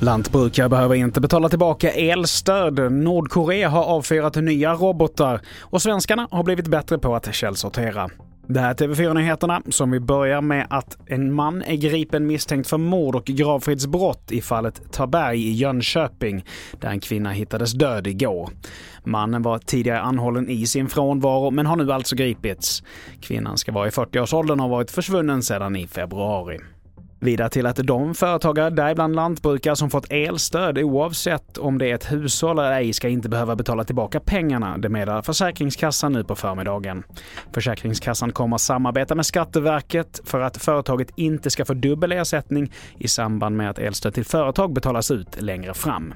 Lantbrukare behöver inte betala tillbaka elstöd. Nordkorea har avfyrat nya robotar och svenskarna har blivit bättre på att källsortera. Det här är TV4-nyheterna som vi börjar med att en man är gripen misstänkt för mord och gravfridsbrott i fallet Taberg i Jönköping, där en kvinna hittades död igår. Mannen var tidigare anhållen i sin frånvaro men har nu alltså gripits. Kvinnan ska vara i 40-årsåldern och har varit försvunnen sedan i februari. Vidare till att de företagare, däribland lantbrukare, som fått elstöd oavsett om det är ett hushåll eller ej ska inte behöva betala tillbaka pengarna. Det meddelar Försäkringskassan nu på förmiddagen. Försäkringskassan kommer att samarbeta med Skatteverket för att företaget inte ska få dubbel ersättning i samband med att elstöd till företag betalas ut längre fram.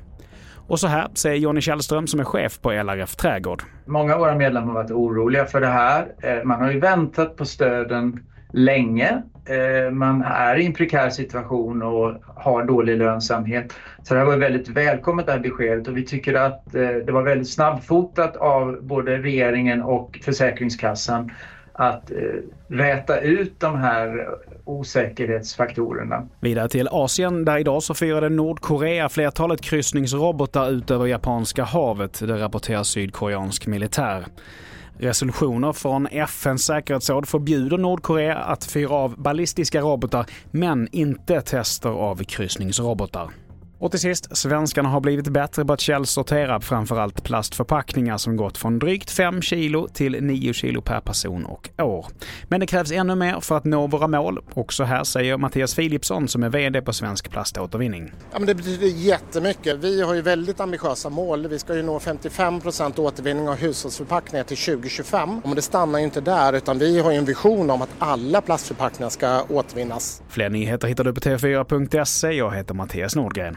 Och så här säger Jonny Källström som är chef på LRF Trädgård. Många av våra medlemmar har varit oroliga för det här. Eh, man har ju väntat på stöden länge. Eh, man är i en prekär situation och har dålig lönsamhet. Så det här var väldigt välkommet det här beskedet och vi tycker att eh, det var väldigt snabbfotat av både regeringen och Försäkringskassan att eh, räta ut de här osäkerhetsfaktorerna. Vidare till Asien där idag så firade Nordkorea flertalet kryssningsrobotar ut över Japanska havet. Det rapporterar sydkoreansk militär. Resolutioner från FNs säkerhetsråd förbjuder Nordkorea att fyra av ballistiska robotar, men inte tester av kryssningsrobotar. Och till sist, svenskarna har blivit bättre på att källsortera framförallt plastförpackningar som gått från drygt 5 kilo till 9 kilo per person och år. Men det krävs ännu mer för att nå våra mål. Också här säger Mattias Philipsson som är VD på Svensk Plaståtervinning. Ja, men det betyder jättemycket. Vi har ju väldigt ambitiösa mål. Vi ska ju nå 55% återvinning av hushållsförpackningar till 2025. Men det stannar ju inte där utan vi har ju en vision om att alla plastförpackningar ska återvinnas. Fler nyheter hittar du på tv4.se. Jag heter Mattias Nordgren.